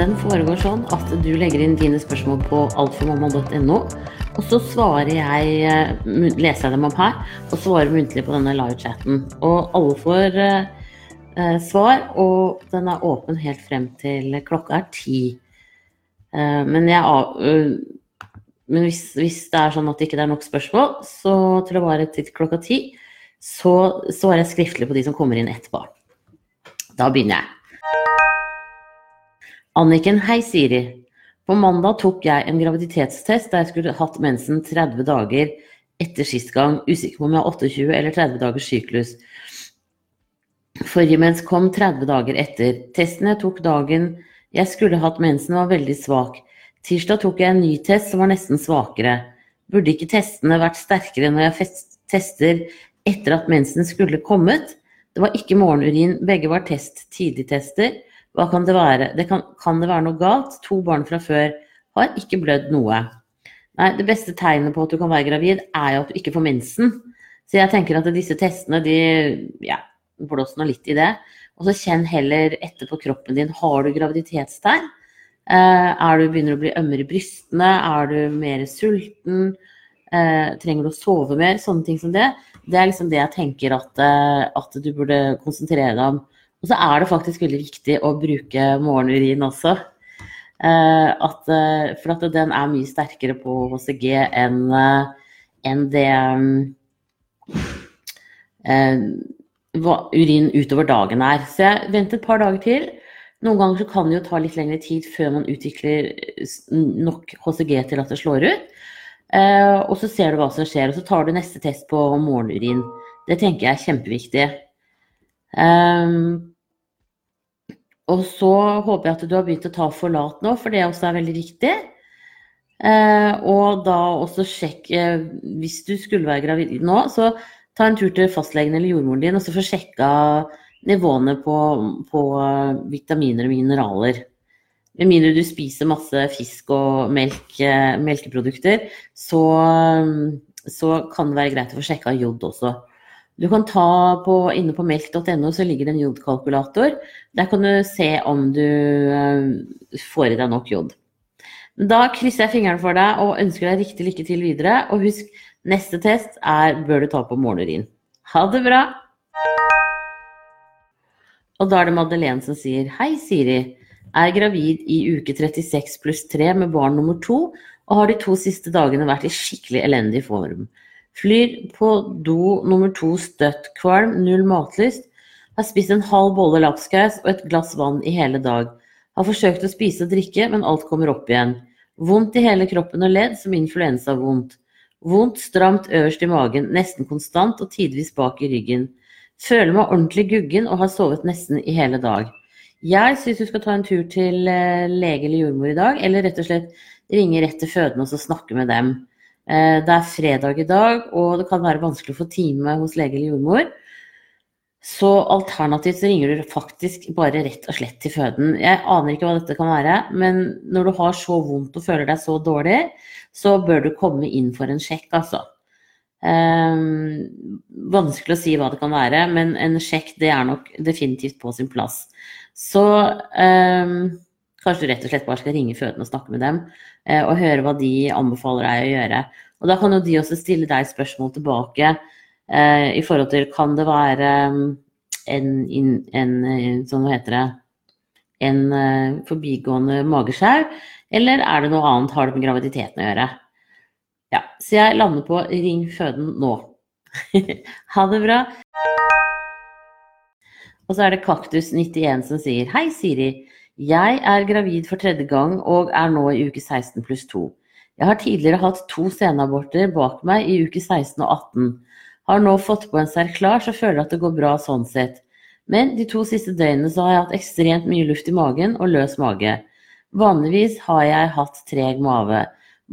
den foregår sånn at du legger inn dine spørsmål på altformamma.no. Og så svarer jeg, eh, leser jeg dem opp her, og svarer muntlig på denne livechatten. Og alle får eh, eh, svar, og den er åpen helt frem til klokka er ti. Eh, men jeg, øh, men hvis, hvis det er sånn at det ikke er nok spørsmål så til å vare til klokka ti, så svarer jeg skriftlig på de som kommer inn etterpå. Da begynner jeg. Anniken, hei Siri. På mandag tok jeg en graviditetstest der jeg skulle hatt mensen 30 dager etter sist gang. Usikker på om jeg har 28 eller 30 dagers syklus. Forrige mens kom 30 dager etter. Testen jeg tok dagen jeg skulle hatt mensen var veldig svak. Tirsdag tok jeg en ny test som var nesten svakere. Burde ikke testene vært sterkere når jeg tester etter at mensen skulle kommet? Det var ikke morgenurin, begge var test, tidligtester. Hva kan det være? Det kan, kan det være noe galt? To barn fra før har ikke blødd noe. Nei, det beste tegnet på at du kan være gravid, er jo at du ikke får mensen. Så jeg tenker at disse testene, de ja, blås nå litt i det. Og så kjenn heller etter på kroppen din. Har du graviditetstegn? Eh, er du begynner å bli ømmere i brystene? Er du mer sulten? Eh, trenger du å sove mer? Sånne ting som det. Det er liksom det jeg tenker at, eh, at du burde konsentrere deg om. Og så er det faktisk veldig viktig å bruke morgenurin også. Eh, at, eh, for at den er mye sterkere på HCG enn eh, enn det eh, hva urin utover dagen er. Så jeg venter et par dager til. Noen ganger kan det jo ta litt lengre tid før man utvikler nok HCG til at det slår ut. Eh, og så ser du hva som skjer, og så tar du neste test på morgenurin. Det tenker jeg er kjempeviktig. Ehm, og så håper jeg at du har begynt å ta forlat nå, for det også er veldig viktig. Eh, og da også sjekk eh, Hvis du skulle være gravid nå, så ta en tur til fastlegen eller jordmoren din og så få sjekka nivåene på, på eh, vitaminer og mineraler. Med mindre du spiser masse fisk og melk, eh, melkeprodukter, så, så kan det være greit å få sjekka jod også. Du kan ta på, inne på melk.no så ligger det en jodkalkulator. Der kan du se om du eh, får i deg nok jod. Da krysser jeg fingrene for deg og ønsker deg riktig lykke til videre. Og husk, neste test er bør du ta på morgenurin. Ha det bra! Og da er det Madeleine som sier Hei, Siri. Er gravid i uke 36 pluss 3 med barn nummer to og har de to siste dagene vært i skikkelig elendig form. Flyr på do nummer to støtt, kvalm, null matlyst. Har spist en halv bolle lapskaus og et glass vann i hele dag. Har forsøkt å spise og drikke, men alt kommer opp igjen. Vondt i hele kroppen og ledd som influensavondt. Vondt stramt øverst i magen, nesten konstant og tidvis bak i ryggen. Føler meg ordentlig guggen og har sovet nesten i hele dag. Jeg syns du skal ta en tur til eh, lege eller jordmor i dag, eller rett og slett ringe rett til fødende og snakke med dem. Eh, Det er fredag i dag, og det kan være vanskelig å få time hos lege eller jordmor. Så alternativt så ringer du faktisk bare rett og slett til føden. Jeg aner ikke hva dette kan være, men når du har så vondt og føler deg så dårlig, så bør du komme inn for en sjekk, altså. Ehm, vanskelig å si hva det kan være, men en sjekk det er nok definitivt på sin plass. Så ehm, kanskje du rett og slett bare skal ringe fødende og snakke med dem, eh, og høre hva de anbefaler deg å gjøre. Og da kan jo de også stille deg spørsmål tilbake eh, i forhold til kan det være mm, en, en, en sånn hva heter det, en eh, forbigående mageskjær, eller er det noe annet, har det med graviditeten å gjøre? Ja, så jeg lander på ring føden nå. ha det bra. Og så er det Kaktus91 som sier Hei, Siri. Jeg er gravid for tredje gang og er nå i uke 16 pluss 2. Jeg har tidligere hatt to senaborter bak meg i uke 16 og 18. Har nå fått på en Serklar, så føler at det går bra sånn sett. Men de to siste døgnene så har jeg hatt ekstremt mye luft i magen og løs mage. Vanligvis har jeg hatt treg mage.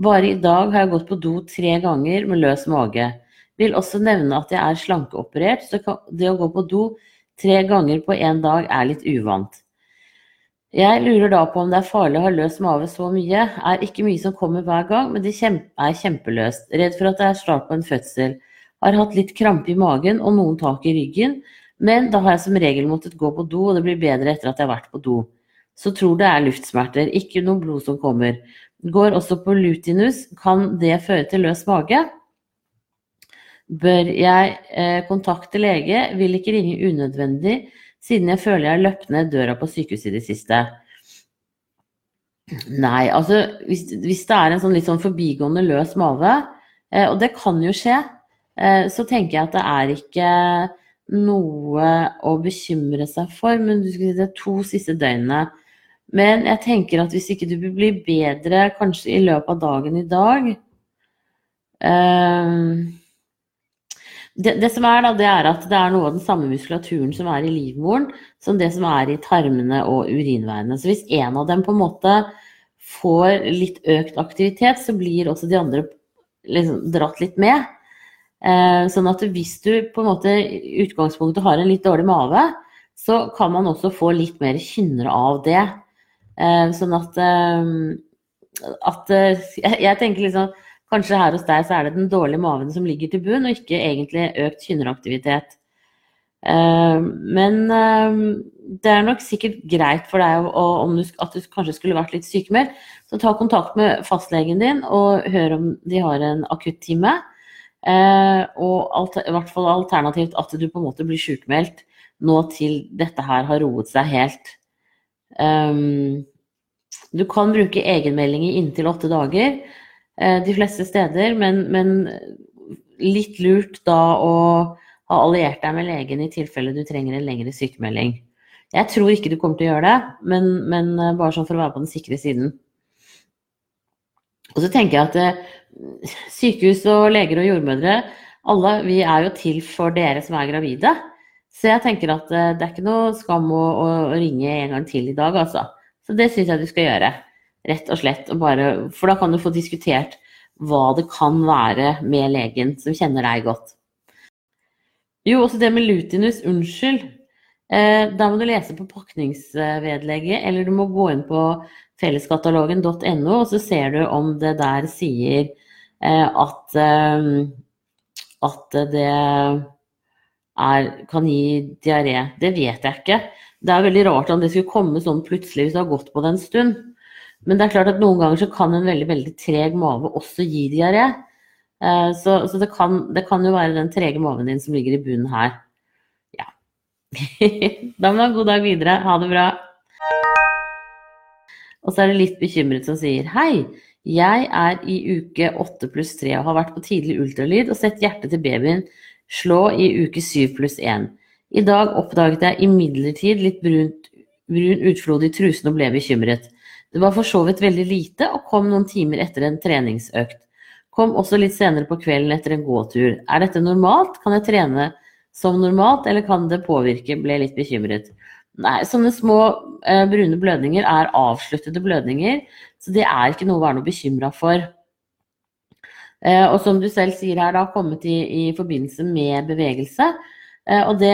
Bare i dag har jeg gått på do tre ganger med løs mage. Vil også nevne at jeg er slankeoperert, så det å gå på do tre ganger på én dag er litt uvant. Jeg lurer da på om det er farlig å ha løs mage så mye. Er ikke mye som kommer hver gang, men det er kjempeløst. Redd for at det er start på en fødsel. Har hatt litt krampe i magen og noen tak i ryggen, men da har jeg som regel måttet gå på do, og det blir bedre etter at jeg har vært på do. så tror det er luftsmerter, ikke noe blod som kommer. Går også på lutinus, kan det føre til løs mage? Bør jeg eh, kontakte lege? Vil ikke ringe unødvendig, siden jeg føler jeg har løpt ned døra på sykehuset i det siste. Nei, altså hvis, hvis, det er en sånn litt sånn forbigående løs mage, eh, og det kan jo skje, eh, så tenker jeg at det er ikke noe å bekymre seg for. Men du skal si det to siste døgnene. Men jeg tenker at hvis ikke du blir bedre kanskje i løpet av dagen i dag eh, det, det, som er da, det er at det er noe av den samme muskulaturen som er i livmoren, som det som er i tarmene og urinveiene. Så hvis en av dem på en måte får litt økt aktivitet, så blir også de andre liksom dratt litt med. Eh, sånn at hvis du på en måte i utgangspunktet har en litt dårlig mage, så kan man også få litt mer kynnere av det. Eh, sånn at, eh, at Jeg tenker liksom Kanskje her hos deg så er det den dårlige maven som ligger til bunn, og ikke egentlig økt kynneraktivitet. Eh, men eh, det er nok sikkert greit for deg du, at du kanskje skulle vært litt sykemeldt. Så ta kontakt med fastlegen din og hør om de har en akuttime. Eh, og i hvert fall alternativt at du på en måte blir sykemeldt nå til dette her har roet seg helt. Du kan bruke egenmelding i inntil åtte dager. Eh, de fleste steder, men, men, litt lurt da å ha alliert deg med legen i tilfelle du trenger en lengre sykemelding. Jeg tror ikke du kommer til å gjøre det, men, men eh, bare sånn for å være på den sikre siden. Og så tenker jeg at eh, sykehus og leger og jordmødre, alle vi er jo til for dere som er gravide. Så jeg tenker at det er ikke noe skam å, å ringe en gang til i dag, altså. Så det syns jeg du skal gjøre. Rett og slett. Og bare, for da kan du få diskutert hva det kan være med legen som kjenner deg godt. Jo, også det med lutinus. Unnskyld. Eh, da må du lese på pakningsvedlegget, eller du må gå inn på felleskatalogen.no, og så ser du om det der sier eh, at, eh, at det er, kan gi diaré. Det vet jeg ikke. Det er veldig rart om det skulle komme sånn plutselig hvis du har gått på det en stund. Men det er klart at noen ganger så kan en veldig, veldig treg mage også gi diaré. Eh, så, så det, kan, det, kan, jo være den trege maven din som ligger i bunnen her. Ja. da må du ha en god dag videre. Ha det bra. Og så er det litt bekymret som sier Hei, jeg er i uke 8 pluss 3 og har vært på tidlig ultralyd og sett hjertet til babyen slå i uke 7 pluss 1. I dag oppdaget jeg imidlertid litt brunt, brun utflod i trusen og ble bekymret. Det var for så vidt veldig lite, og kom noen timer etter en treningsøkt. Kom også litt senere på kvelden etter en gåtur. Er dette normalt? Kan jeg trene som normalt, eller kan det påvirke? Ble litt bekymret. Nei, sånne små eh, brune blødninger er avsluttede blødninger, så det er ikke noe å være noe bekymra for. Eh, og som du selv sier her, det har kommet i, i forbindelse med bevegelse. Eh, og det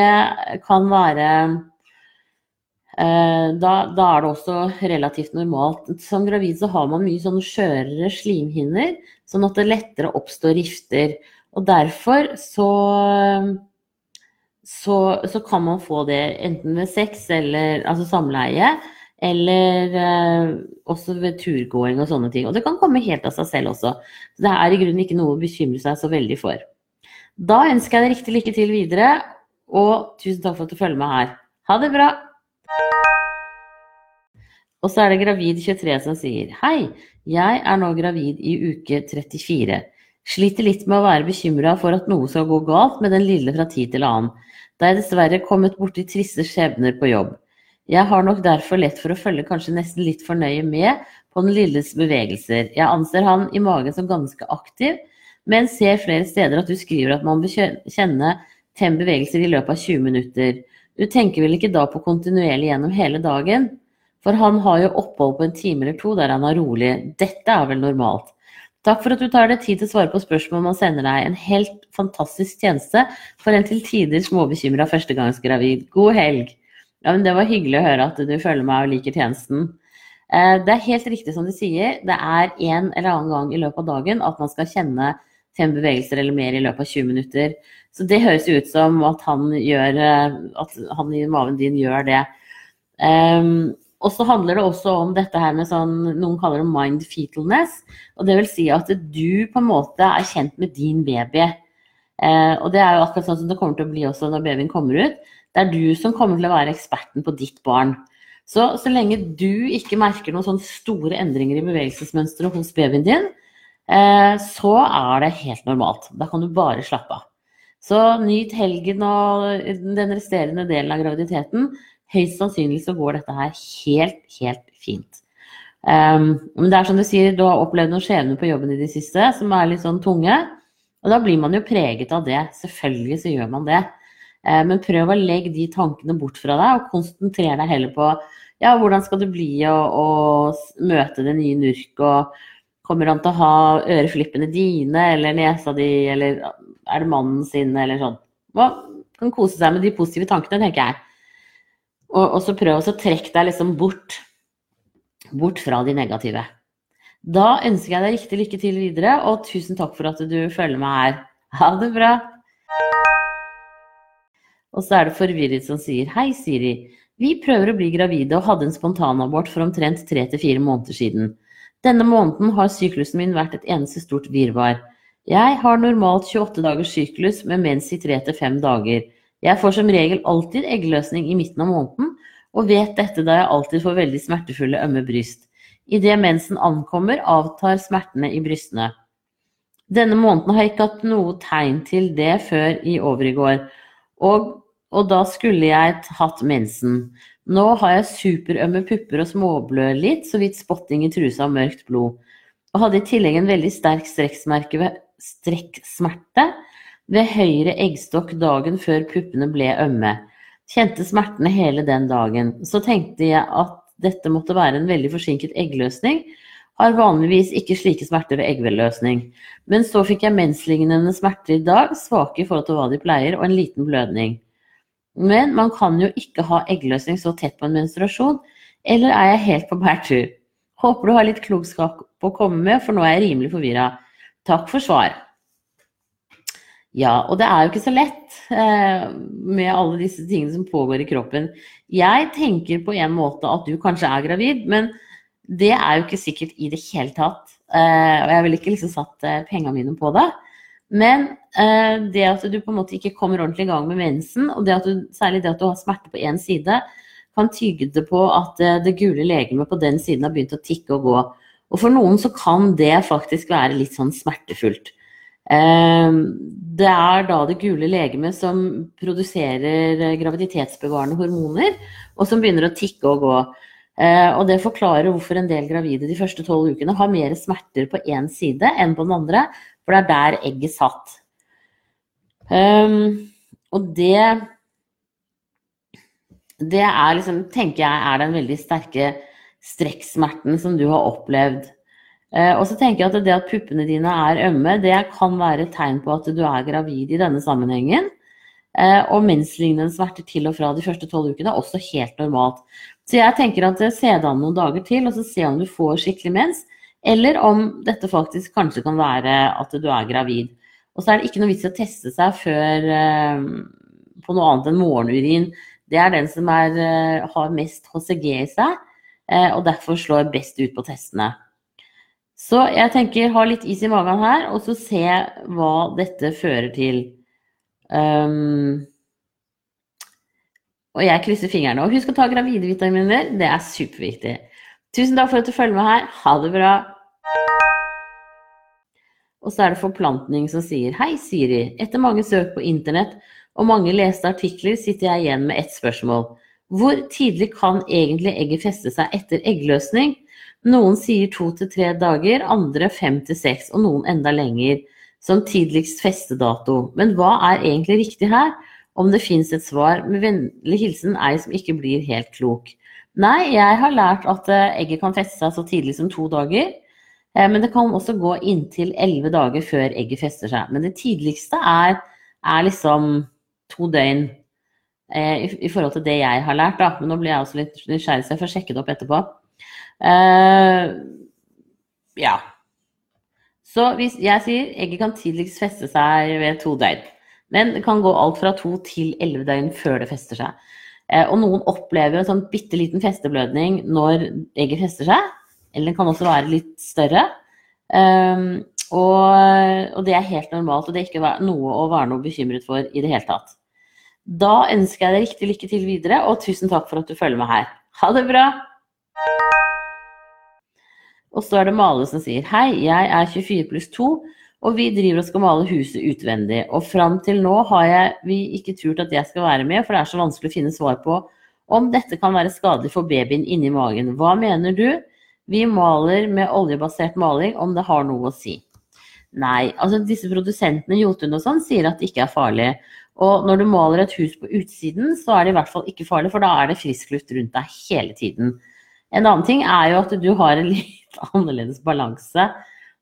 kan være da, da, er det også relativt normalt. Som gravid så har man mye sånn skjørere slimhinner, sånn at det lettere oppstår rifter. Og derfor så, så, så kan man få det enten ved sex eller altså samleie, eller eh, også ved turgåing og sånne ting. Og det kan komme helt av seg selv også. Så det er i grunnen ikke noe å bekymre seg så veldig for. Da ønsker jeg deg riktig lykke til videre, og tusen takk for at du følger med her. Ha det bra! Og så er det Gravid23 som sier Hei, jeg er nå gravid i uke 34. Sliter litt med å være bekymra for at noe skal gå galt med den lille fra tid til annen, da jeg dessverre kommet borti triste skjebner på jobb. Jeg har nok derfor lett for å følge kanskje nesten litt for nøye med på den lilles bevegelser. Jeg anser han i magen som ganske aktiv, men ser flere steder at du skriver at man bør kjenne fem bevegelser i løpet av 20 minutter. Du tenker vel ikke da på kontinuerlig gjennom hele dagen? For han har jo opphold på en time eller to der han er rolig. Dette er vel normalt. Takk for at du tar deg tid til å svare på spørsmål man sender deg. En helt fantastisk tjeneste for en til tider småbekymra førstegangsgravid. God helg! Ja, men Det var hyggelig å høre at du følger meg og liker tjenesten. Eh, det er helt riktig som du sier. Det er en eller annen gang i løpet av dagen at man skal kjenne fem bevegelser eller mer i løpet av 20 minutter. Så det høres ut som at han, gjør, eh, at han i maven din gjør det. Um, og så handler det også om dette her med sånn Noen kaller det mind fetalness. Og det vil si at du på en måte er kjent med din baby. Eh, og det er jo akkurat sånn som det kommer til å bli også når babyen kommer ut. Det er du som kommer til å være eksperten på ditt barn. Så så lenge du ikke merker noen sånne store endringer i bevegelsesmønsteret hos babyen din, så er det helt normalt. Da kan du bare slappe av. Så nyt helgen og den resterende delen av graviditeten høyst sannsynlig så går dette her helt, helt fint. Um, men det er som du sier, du har opplevd noen skjebner på jobben i det siste som er litt sånn tunge. Og da blir man jo preget av det. Selvfølgelig så gjør man det. Uh, men prøv å legge de tankene bort fra deg, og konsentrer deg heller på ja, hvordan skal det bli å, å møte det nye NURK, og kommer han til å ha øreflippene dine eller nesa di, eller er det mannen sin, eller sånn. Man kan kose seg med de positive tankene, tenker jeg. Og, og så prøv å trekke deg liksom bort, bort fra de negative. Da ønsker jeg deg riktig lykke til videre, og tusen takk for at du følger meg her. Ha det bra! Og så er det forvirret som sier Hei, Siri. Vi prøver å bli gravide og hadde en spontanabort for omtrent tre til fire måneder siden. Denne måneden har syklusen min vært et eneste stort virvar. Jeg har normalt 28 dagers syklus med mens i tre til fem dager. Jeg får som regel alltid eggløsning i midten av måneden, og vet dette da jeg alltid får veldig smertefulle, ømme bryst. Idet mensen ankommer, avtar smertene i brystene. Denne måneden har jeg ikke hatt noe tegn til det før i overgår, og, og da skulle jeg hatt mensen. Nå har jeg superømme pupper og småblør litt, så vidt spotting i trusa og mørkt blod. Og hadde i tillegg en veldig sterk strekksmerte ved høyre eggstokk dagen før puppene ble ømme. Kjente smertene hele den dagen. Så tenkte jeg at dette måtte være en veldig forsinket eggløsning. Har vanligvis ikke slike smerter ved eggvelløsning. Men så fikk jeg menslignende smerter i dag, svake i forhold til hva de pleier, og en liten blødning. Men man kan jo ikke ha eggløsning så tett på en menstruasjon, eller er jeg helt på bærtur? Håper du har litt klokskap å komme med, for nå er jeg rimelig forvirra. Takk for svar. Ja, og det er jo ikke så lett eh, med alle disse tingene som pågår i kroppen. Jeg tenker på en måte at du kanskje er gravid, men det er jo ikke sikkert i det hele tatt. Eh, og jeg ville ikke liksom satt eh, pengene mine på det. Men eh, det at du på en måte ikke kommer ordentlig i gang med mensen, og det du, særlig det at du har smerte på én side, kan tyde på at eh, det gule legemet på den siden har begynt å tikke og gå. Og for noen så kan det faktisk være litt sånn smertefullt. Ehm, det er da det gule legemet som produserer eh, graviditetsbevarende hormoner, og som begynner å tikke og gå. Eh, og det forklarer hvorfor en del gravide de første tolv ukene har mer smerter på én side enn på den andre, for det er der egget satt. Um, og det Det er liksom, tenker jeg, er den veldig sterke strekksmerten som du har opplevd Uh, og så tenker jeg at det at puppene dine er ømme, det kan være et tegn på at du er gravid i denne sammenhengen. Uh, og menslignende smerter til og fra de første tolv ukene er også helt normalt. Så jeg tenker at eh, se det an noen dager til, og så se om du får skikkelig mens. Eller om dette faktisk kanskje kan være at du er gravid. Og så er det ikke noe vits i å teste seg før på noe annet enn morgenurin. Det er den som er, har mest HCG i seg, og derfor slår best ut på testene. Så jeg tenker ha litt is i magen her, og så se hva dette fører til. Um, og jeg krysser fingrene. Og husk å ta gravide vitaminer, det er superviktig. Tusen takk for at du følger med her. Ha det bra. Og så er det forplantning som sier Hei, Siri. Etter mange søk på internett og mange leste artikler sitter jeg igjen med ett spørsmål. Hvor tidlig kan egentlig egget feste seg etter eggløsning? Noen sier to til tre dager, andre fem til seks, og noen enda lenger, som tidligst festedato. Men hva er egentlig riktig her? Om det fins et svar? Med vennlig hilsen ei som ikke blir helt klok. Nei, jeg har lært at eh, egget kan feste seg så tidlig som to dager. Eh, men det kan også gå inntil elleve dager før egget fester seg. Men det tidligste er, er liksom to døgn. Eh, I, forhold til det jeg har lært, da. Men nå blir jeg også litt nysgjerrig, så jeg får sjekke det opp etterpå. Uh, ja. Så hvis jeg sier egget kan tidligst feste seg ved to døgn. Men det kan gå alt fra to til elleve døgn før det fester seg. Eh, og noen opplever en sånn bitte liten festeblødning når egget fester seg. Eller den kan også være litt større. Um, og, og, det er helt normalt, og det er ikke noe å være noe bekymret for i det hele tatt. Da ønsker jeg deg riktig lykke til videre, og tusen takk for at du følger med her. Ha det bra! Og så er det Male som sier Hei, jeg er 24 pluss 2, og vi driver og skal male huset utvendig. Og fram til nå har jeg, vi ikke turt at jeg skal være med, for det er så vanskelig å finne svar på om dette kan være skadelig for babyen inni magen. Hva mener du? Vi maler med oljebasert maling, om det har noe å si. Nei, altså disse produsentene Jotun og sånn sier at det ikke er farlig. Og når du maler et hus på utsiden, så er det i hvert fall ikke farlig, for da er det frisk luft rundt deg hele tiden. En annen ting er jo at du har en litt annerledes balanse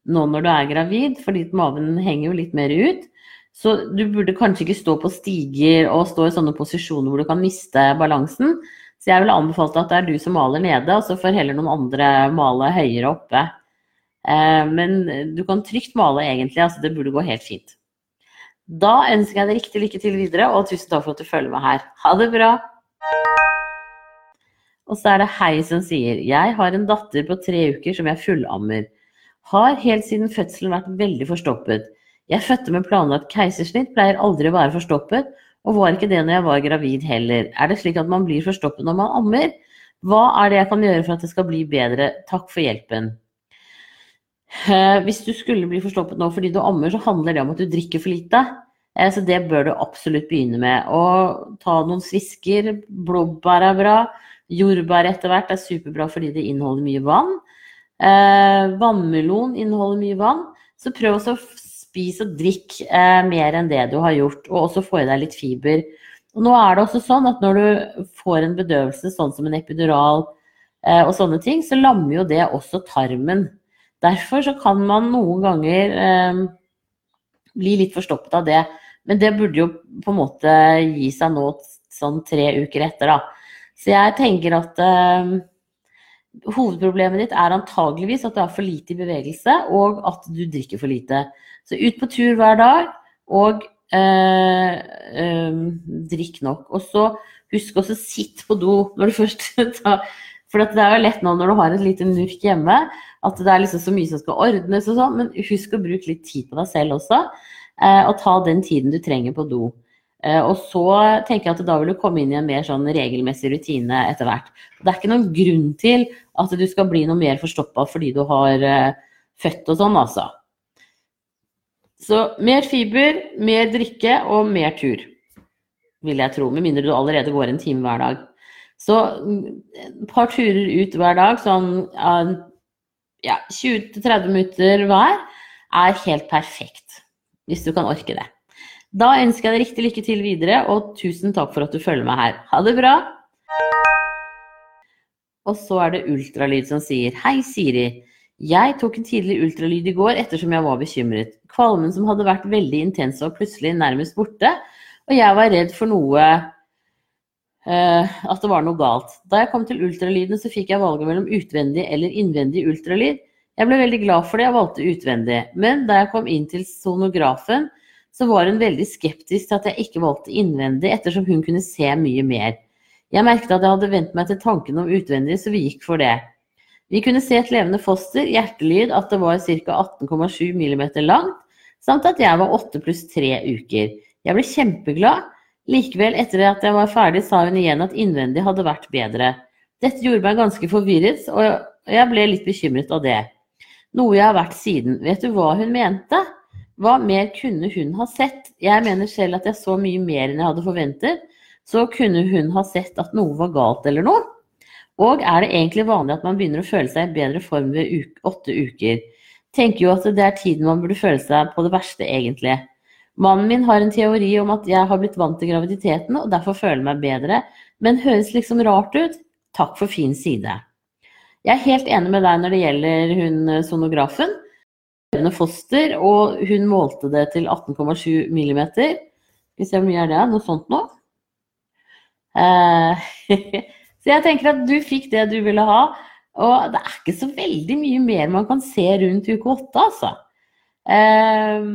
nå når du er gravid, fordi maven henger jo litt mer ut. Så du burde kanskje ikke stå på stiger og stå i sånne posisjoner hvor du kan miste balansen. Så jeg ville anbefalt at det er du som maler nede, og så får heller noen andre male høyere oppe. Eh, men du kan trygt male egentlig, altså det burde gå helt fint. Da ønsker jeg deg riktig lykke til videre, og tusen takk for at du følger med her. Ha det bra! Og så er det Hei som sier Jeg har en datter på tre uker som jeg fullammer. Har helt siden fødselen vært veldig forstoppet. Jeg fødte med planlagt keisersnitt, pleier aldri å være forstoppet, og var ikke det når jeg var gravid heller. Er det slik at man blir forstoppet når man ammer? Hva er det jeg kan gjøre for at det skal bli bedre? Takk for hjelpen. Eh, hvis du skulle bli forstoppet nå fordi du ammer, så handler det om at du drikker for lite. Eh, så det bør du absolutt begynne med. Og ta noen svisker. Blåbær er bra. Jordbær etter hvert er superbra fordi det inneholder mye vann. Eh, vannmelon inneholder mye vann. Så prøv å spise og drikk eh, mer enn det du har gjort, og også få i deg litt fiber. Og nå er det også sånn at når du får en bedøvelse, sånn som en epidural eh, og sånne ting, så lammer jo det også tarmen. Derfor så kan man noen ganger eh, bli litt forstoppet av det. Men det burde jo på en måte gi seg nå sånn tre uker etter, da. Så jeg tenker at uh, hovedproblemet ditt er antageligvis at du er for lite i bevegelse, og at du drikker for lite. Så ut på tur hver dag, og eh, eh, drikk nok. Og så husk også sitt på do når du først tar For det er jo lett nå når du har et lite nurk hjemme, at det er liksom så mye som skal ordnes og sånn, men husk å bruke litt tid på deg selv også. Og ta den tiden du trenger på do. Eh, og så tenker jeg at da vil du komme inn i en mer sånn regelmessig rutine etter hvert. Det er ikke noen grunn til at du skal bli noe mer forstoppa fordi du har uh, født og sånn, altså. Så mer fiber, mer drikke og mer tur, vil jeg tro. Med mindre du allerede går en time hver dag. Så mm, et par turer ut hver dag, sånn ja, 20-30 minutter hver, er helt perfekt. Hvis du kan orke det. Da ønsker jeg deg riktig lykke til videre, og tusen takk for at du følger meg her. Ha det bra! Og så er det ultralyd som sier Hei, Siri. Jeg tok en tidlig ultralyd i går ettersom jeg var bekymret. Kvalmen som hadde vært veldig intens og plutselig nærmest borte, og jeg var redd for noe uh, at det var noe galt. Da jeg kom til ultralyden, så fikk jeg valget mellom utvendig eller innvendig ultralyd. Jeg ble veldig glad for det jeg valgte utvendig. Men da jeg kom inn til sonografen, så var hun veldig skeptisk til at jeg ikke valgte innvendig, ettersom hun kunne se mye mer. Jeg merket at jeg hadde vent meg til tanken om utvendig, så vi gikk for det. Vi kunne se et levende foster, hjertelyd, at det var ca. 18,7 mm langt, samt at jeg var 8 pluss 3 uker. Jeg ble kjempeglad. Likevel, etter at jeg var ferdig, sa hun igjen at innvendig hadde vært bedre. Dette gjorde meg ganske forvirret, og jeg ble litt bekymret av det. Noe jeg har vært siden. Vet du hva hun mente? Hva mer kunne hun ha sett? Jeg mener selv at jeg så mye mer enn jeg hadde forventet. Så kunne hun ha sett at noe var galt eller noe? Og er det egentlig vanlig at man begynner å føle seg i bedre form ved åtte uker? Tenker jo at det er tiden man burde føle seg på det verste, egentlig. Mannen min har en teori om at jeg har blitt vant til graviditeten og derfor føler meg bedre, men høres liksom rart ut. Takk for fin side. Jeg er helt enig med deg når det gjelder hun sonografen levende foster, og hun målte det til 18,7 millimeter. Skal vi se hvor mye er det? Noe sånt nå? Eh, så jeg tenker at du fikk det du ville ha. Og det er ikke så veldig mye mer man kan se rundt uke åtte, altså. Eh,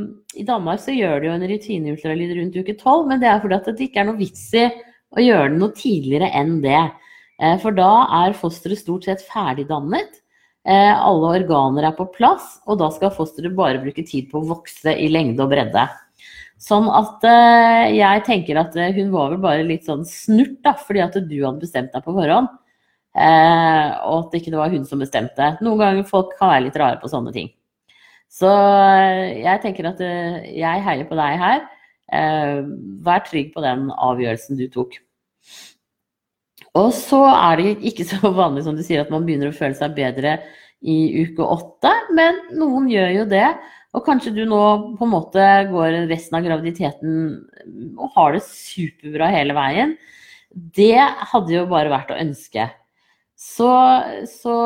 I Danmark så gjør de jo en rutineultralyd rundt uke tolv, men det er fordi at det ikke er noe vits i å gjøre det noe tidligere enn det. Eh, for da er fosteret stort sett ferdigdannet. Eh, alle organer er på plass, og da skal fosteret bare bruke tid på å vokse i lengde og bredde. Sånn at eh, jeg tenker at eh, hun var vel bare litt sånn snurt, da, fordi at du hadde bestemt deg på forhånd. Eh, og at det ikke var hun som bestemte. Noen ganger folk kan være litt rare på sånne ting. Så eh, jeg tenker at jeg heier på deg her. Eh, vær trygg på den avgjørelsen du tok. Og så er det ikke så vanlig som du sier at man begynner å føle seg bedre i uke åtte, men noen gjør jo det. Og kanskje du nå på en måte går resten av graviditeten og har det superbra hele veien. Det hadde jo bare vært å ønske. Så, så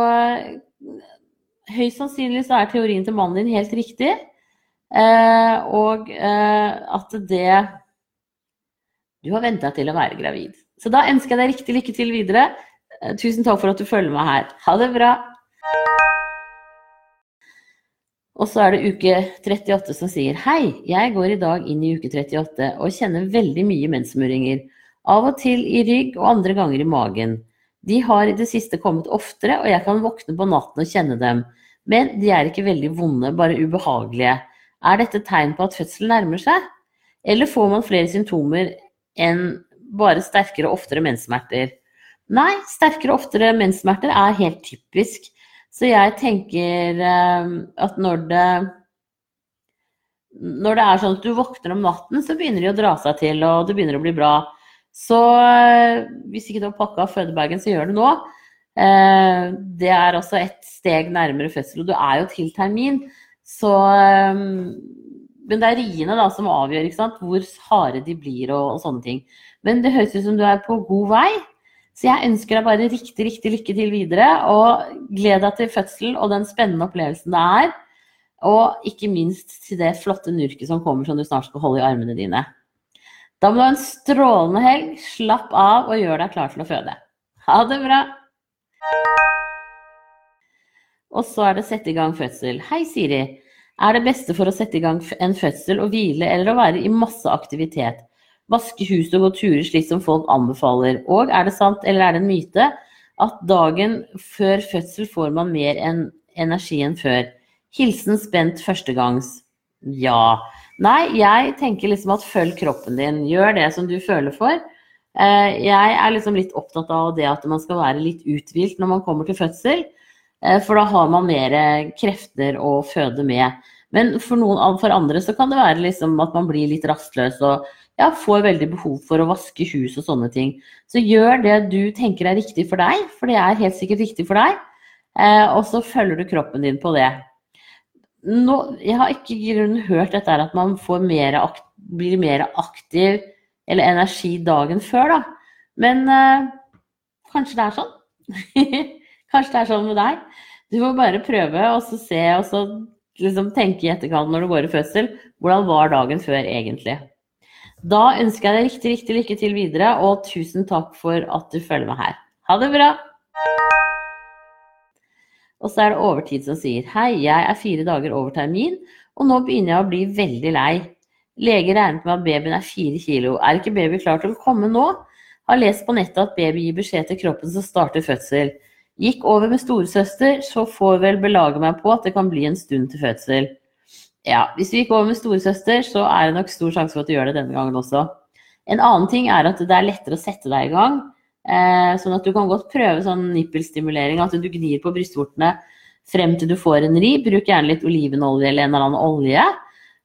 høyst sannsynlig så er teorien til mannen din helt riktig. Eh, og eh, at det Du har venta til å være gravid. Så da ønsker jeg deg riktig lykke til videre. Eh, tusen takk for at du følger med her. Ha det bra. Og så er det uke 38 som sier Hei, jeg går i dag inn i uke 38 og kjenner veldig mye menssmurringer. Av og til i rygg og andre ganger i magen. De har i det siste kommet oftere, og jeg kan våkne på natten og kjenne dem. Men de er ikke veldig vonde, bare ubehagelige. Er dette tegn på at fødselen nærmer seg? Eller får man flere symptomer enn bare sterkere og oftere menssmerter? Nei, sterkere og oftere menssmerter er helt typisk. Så jeg tenker eh, at når det når det er sånn at du våkner om natten, så begynner de å dra seg til, og det begynner å bli bra. Så eh, hvis ikke du har pakka fødebagen, så gjør det nå. Eh, det er også et steg nærmere fødsel, og du er jo til termin. Så Men det er riene da som avgjør hvor harde de blir og, og sånne ting. Men det høres ut som du er på god vei. Så jeg ønsker deg bare riktig, riktig lykke til videre. Og gled deg til fødselen og den spennende opplevelsen det er. Og ikke minst til det flotte nurket som kommer som du snart skal holde i armene dine. Da må du ha en strålende helg. Slapp av og gjør deg klar til å føde. Ha det bra! Og så er det sette i gang fødsel. Hei, Siri. Er det beste for å sette i gang en fødsel å hvile eller å være i masse aktivitet? Vaske huset og gå turer slik som folk anbefaler. Og er det sant, eller er det en myte, at dagen før fødsel får man mer enn energi enn før? Hilsen spent førstegangs. Ja. Nei, jeg tenker liksom at følg kroppen din. Gjør det som du føler for. Eh, jeg er liksom litt opptatt av det at man skal være litt uthvilt når man kommer til fødsel. Eh, for da har man mer krefter å føde med. Men for, noen, for andre så kan det være liksom at man blir litt rastløs og ja, får veldig behov for å vaske hus og sånne ting. Så gjør det du tenker er riktig for deg, for det er helt sikkert riktig for deg. Eh, og så følger du kroppen din på det. Nå, jeg har ikke hørt dette at man mer blir mer aktiv eller energi dagen før, da. Men eh, kanskje det er sånn. kanskje det er sånn med deg. Du må bare prøve og så se og så liksom tenke i etterkant når du går i fødsel. Hvordan var dagen før egentlig? Da ønsker jeg deg riktig, riktig lykke til videre, og tusen takk for at du følger med her. Ha det bra! Og så er det overtid som sier hei, jeg er fire dager over termin, og nå begynner jeg å bli veldig lei. Lege regnet med at babyen er fire kilo. Er ikke baby klar til å komme nå? Har lest på nettet at baby gir beskjed til kroppen som starter fødsel. Gikk over med storesøster, så får vel belage meg på at det kan bli en stund til fødsel. Ja, hvis du gikk over med storesøster, så er det nok stor sjanse for at du gjør det denne gangen også. En annen ting er at det er lettere å sette deg i gang. Eh, sånn at du kan godt prøve sånn nippelstimulering, at du gnir på brystvortene frem til du får en ri. Bruk gjerne litt olivenolje eller en eller annen olje,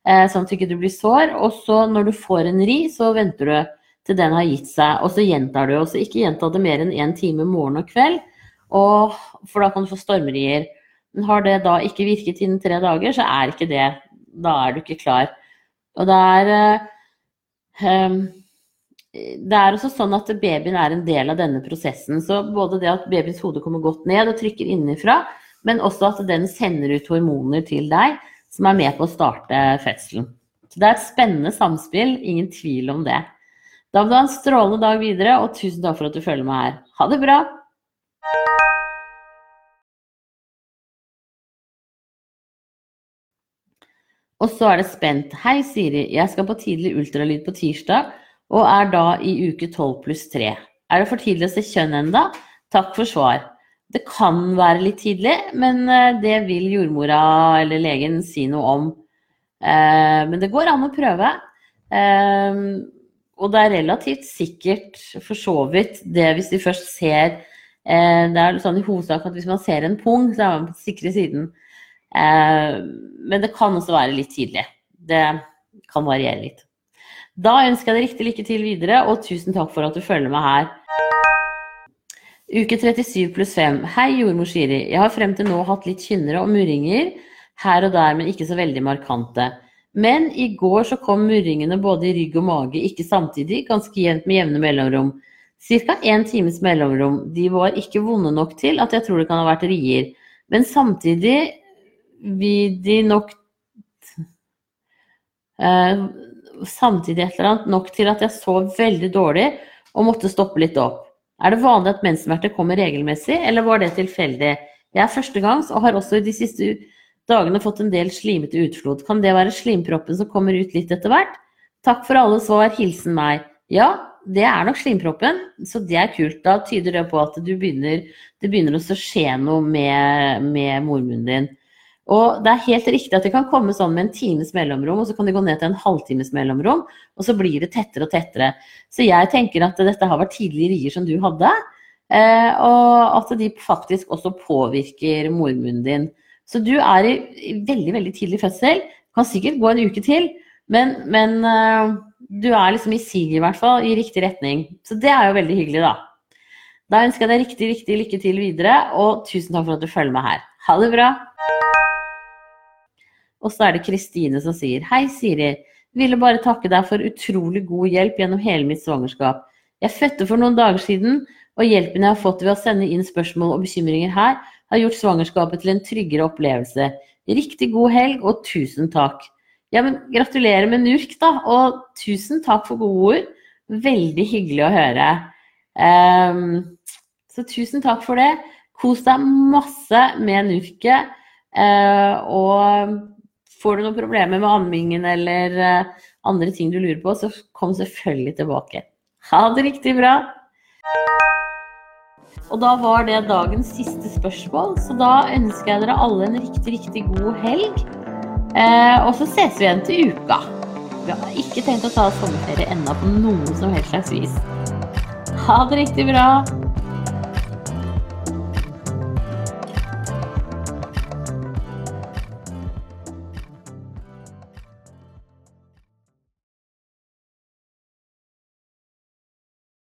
eh, sånn at du ikke blir sår. Og så når du får en ri, så venter du til den har gitt seg, og så gjentar du. Og så ikke gjenta det mer enn én en time morgen og kveld, og, for da kan du få stormrier. Men har det da ikke virket innen tre dager, så er ikke det Da er du ikke klar. Og det er um, det er også sånn at babyen er en del av denne prosessen. Så både det at babyens hode kommer godt ned og trykker innenfra, men også at den sender ut hormoner til deg som er med på å starte fødselen. Så det er et spennende samspill, ingen tvil om det. Da må du ha en strålende dag videre, og tusen takk for at du følger meg her. Ha det bra! Og så er det spent. Hei, Siri. Jeg skal på tidlig ultralyd på tirsdag og er da i uke 12 pluss 3. Er det for tidlig å se kjønn enda? Takk for svar. Det kan være litt tidlig, men eh, det vil jordmora eller legen si noe om. Eh, men det går an å prøve. Eh, og det er relativt sikkert, for så vidt, det hvis de først ser Det er sånn i hovedsak at hvis man ser en pung, så er man på den sikre siden. Men det kan også være litt tidlig. Det kan variere litt. Da ønsker jeg deg riktig lykke til videre, og tusen takk for at du følger meg her. Uke 37 pluss 5. Hei, jordmor Shiri. Jeg har frem til nå hatt litt kynnere og murringer her og der, men ikke så veldig markante. Men i går så kom murringene både i rygg og mage, ikke samtidig, ganske jevnt med jevne mellomrom. Cirka én times mellomrom. De var ikke vonde nok til at jeg tror det kan ha vært rier. Men samtidig vil de nok eh, samtidig et eller annet nok til at jeg sov veldig dårlig og måtte stoppe litt opp. Er det vanlig at menssmerter kommer regelmessig, eller var det tilfeldig? Jeg er førstegangs og har også i de siste dagene fått en del slimete utflod. Kan det være slimproppen som kommer ut litt etter hvert? Takk for alle svar. Hilsen meg. Ja, det er nok slimproppen, så det er kult. Da tyder det på at begynner, det begynner å skje noe med, med mormunnen din. Og det er helt riktig at det kan komme sånn med en times mellomrom, og så kan det gå ned til en halvtimes mellomrom, og så blir det tettere og tettere. Så jeg tenker at dette har vært tidlige rier som du hadde, eh, og at de faktisk også påvirker mormunnen din. Så du er i veldig, veldig tidlig fødsel. Kan sikkert gå en uke til, men, men eh, du er liksom i siget i hvert fall, i riktig retning. Så det er jo veldig hyggelig, da. Da ønsker jeg deg riktig, riktig lykke til videre, og tusen takk for at du følger med her. Ha det bra! Og så er det Kristine som sier Hei, Siri. Ville bare takke deg for utrolig god hjelp gjennom hele mitt svangerskap. Jeg fødte for noen dager siden, og hjelpen jeg har fått ved å sende inn spørsmål og bekymringer her, har gjort svangerskapet til en tryggere opplevelse. Riktig god helg, og tusen takk. Ja, men gratulerer med NURK, da. Og tusen takk for gode ord. Veldig hyggelig å høre. Um, så tusen takk for det. Kos deg masse med NURKet. Uh, og Får du noen problemer med ammingen eller uh, andre ting du lurer på, så kom selvfølgelig tilbake. Ha det riktig bra! Og da var det dagens siste spørsmål, så da ønsker jeg dere alle en riktig, riktig god helg. Eh, og så ses vi igjen til uka. Vi har ikke tenkt å ta sommerferie ennå på noe som helst slags vis. Ha det riktig bra!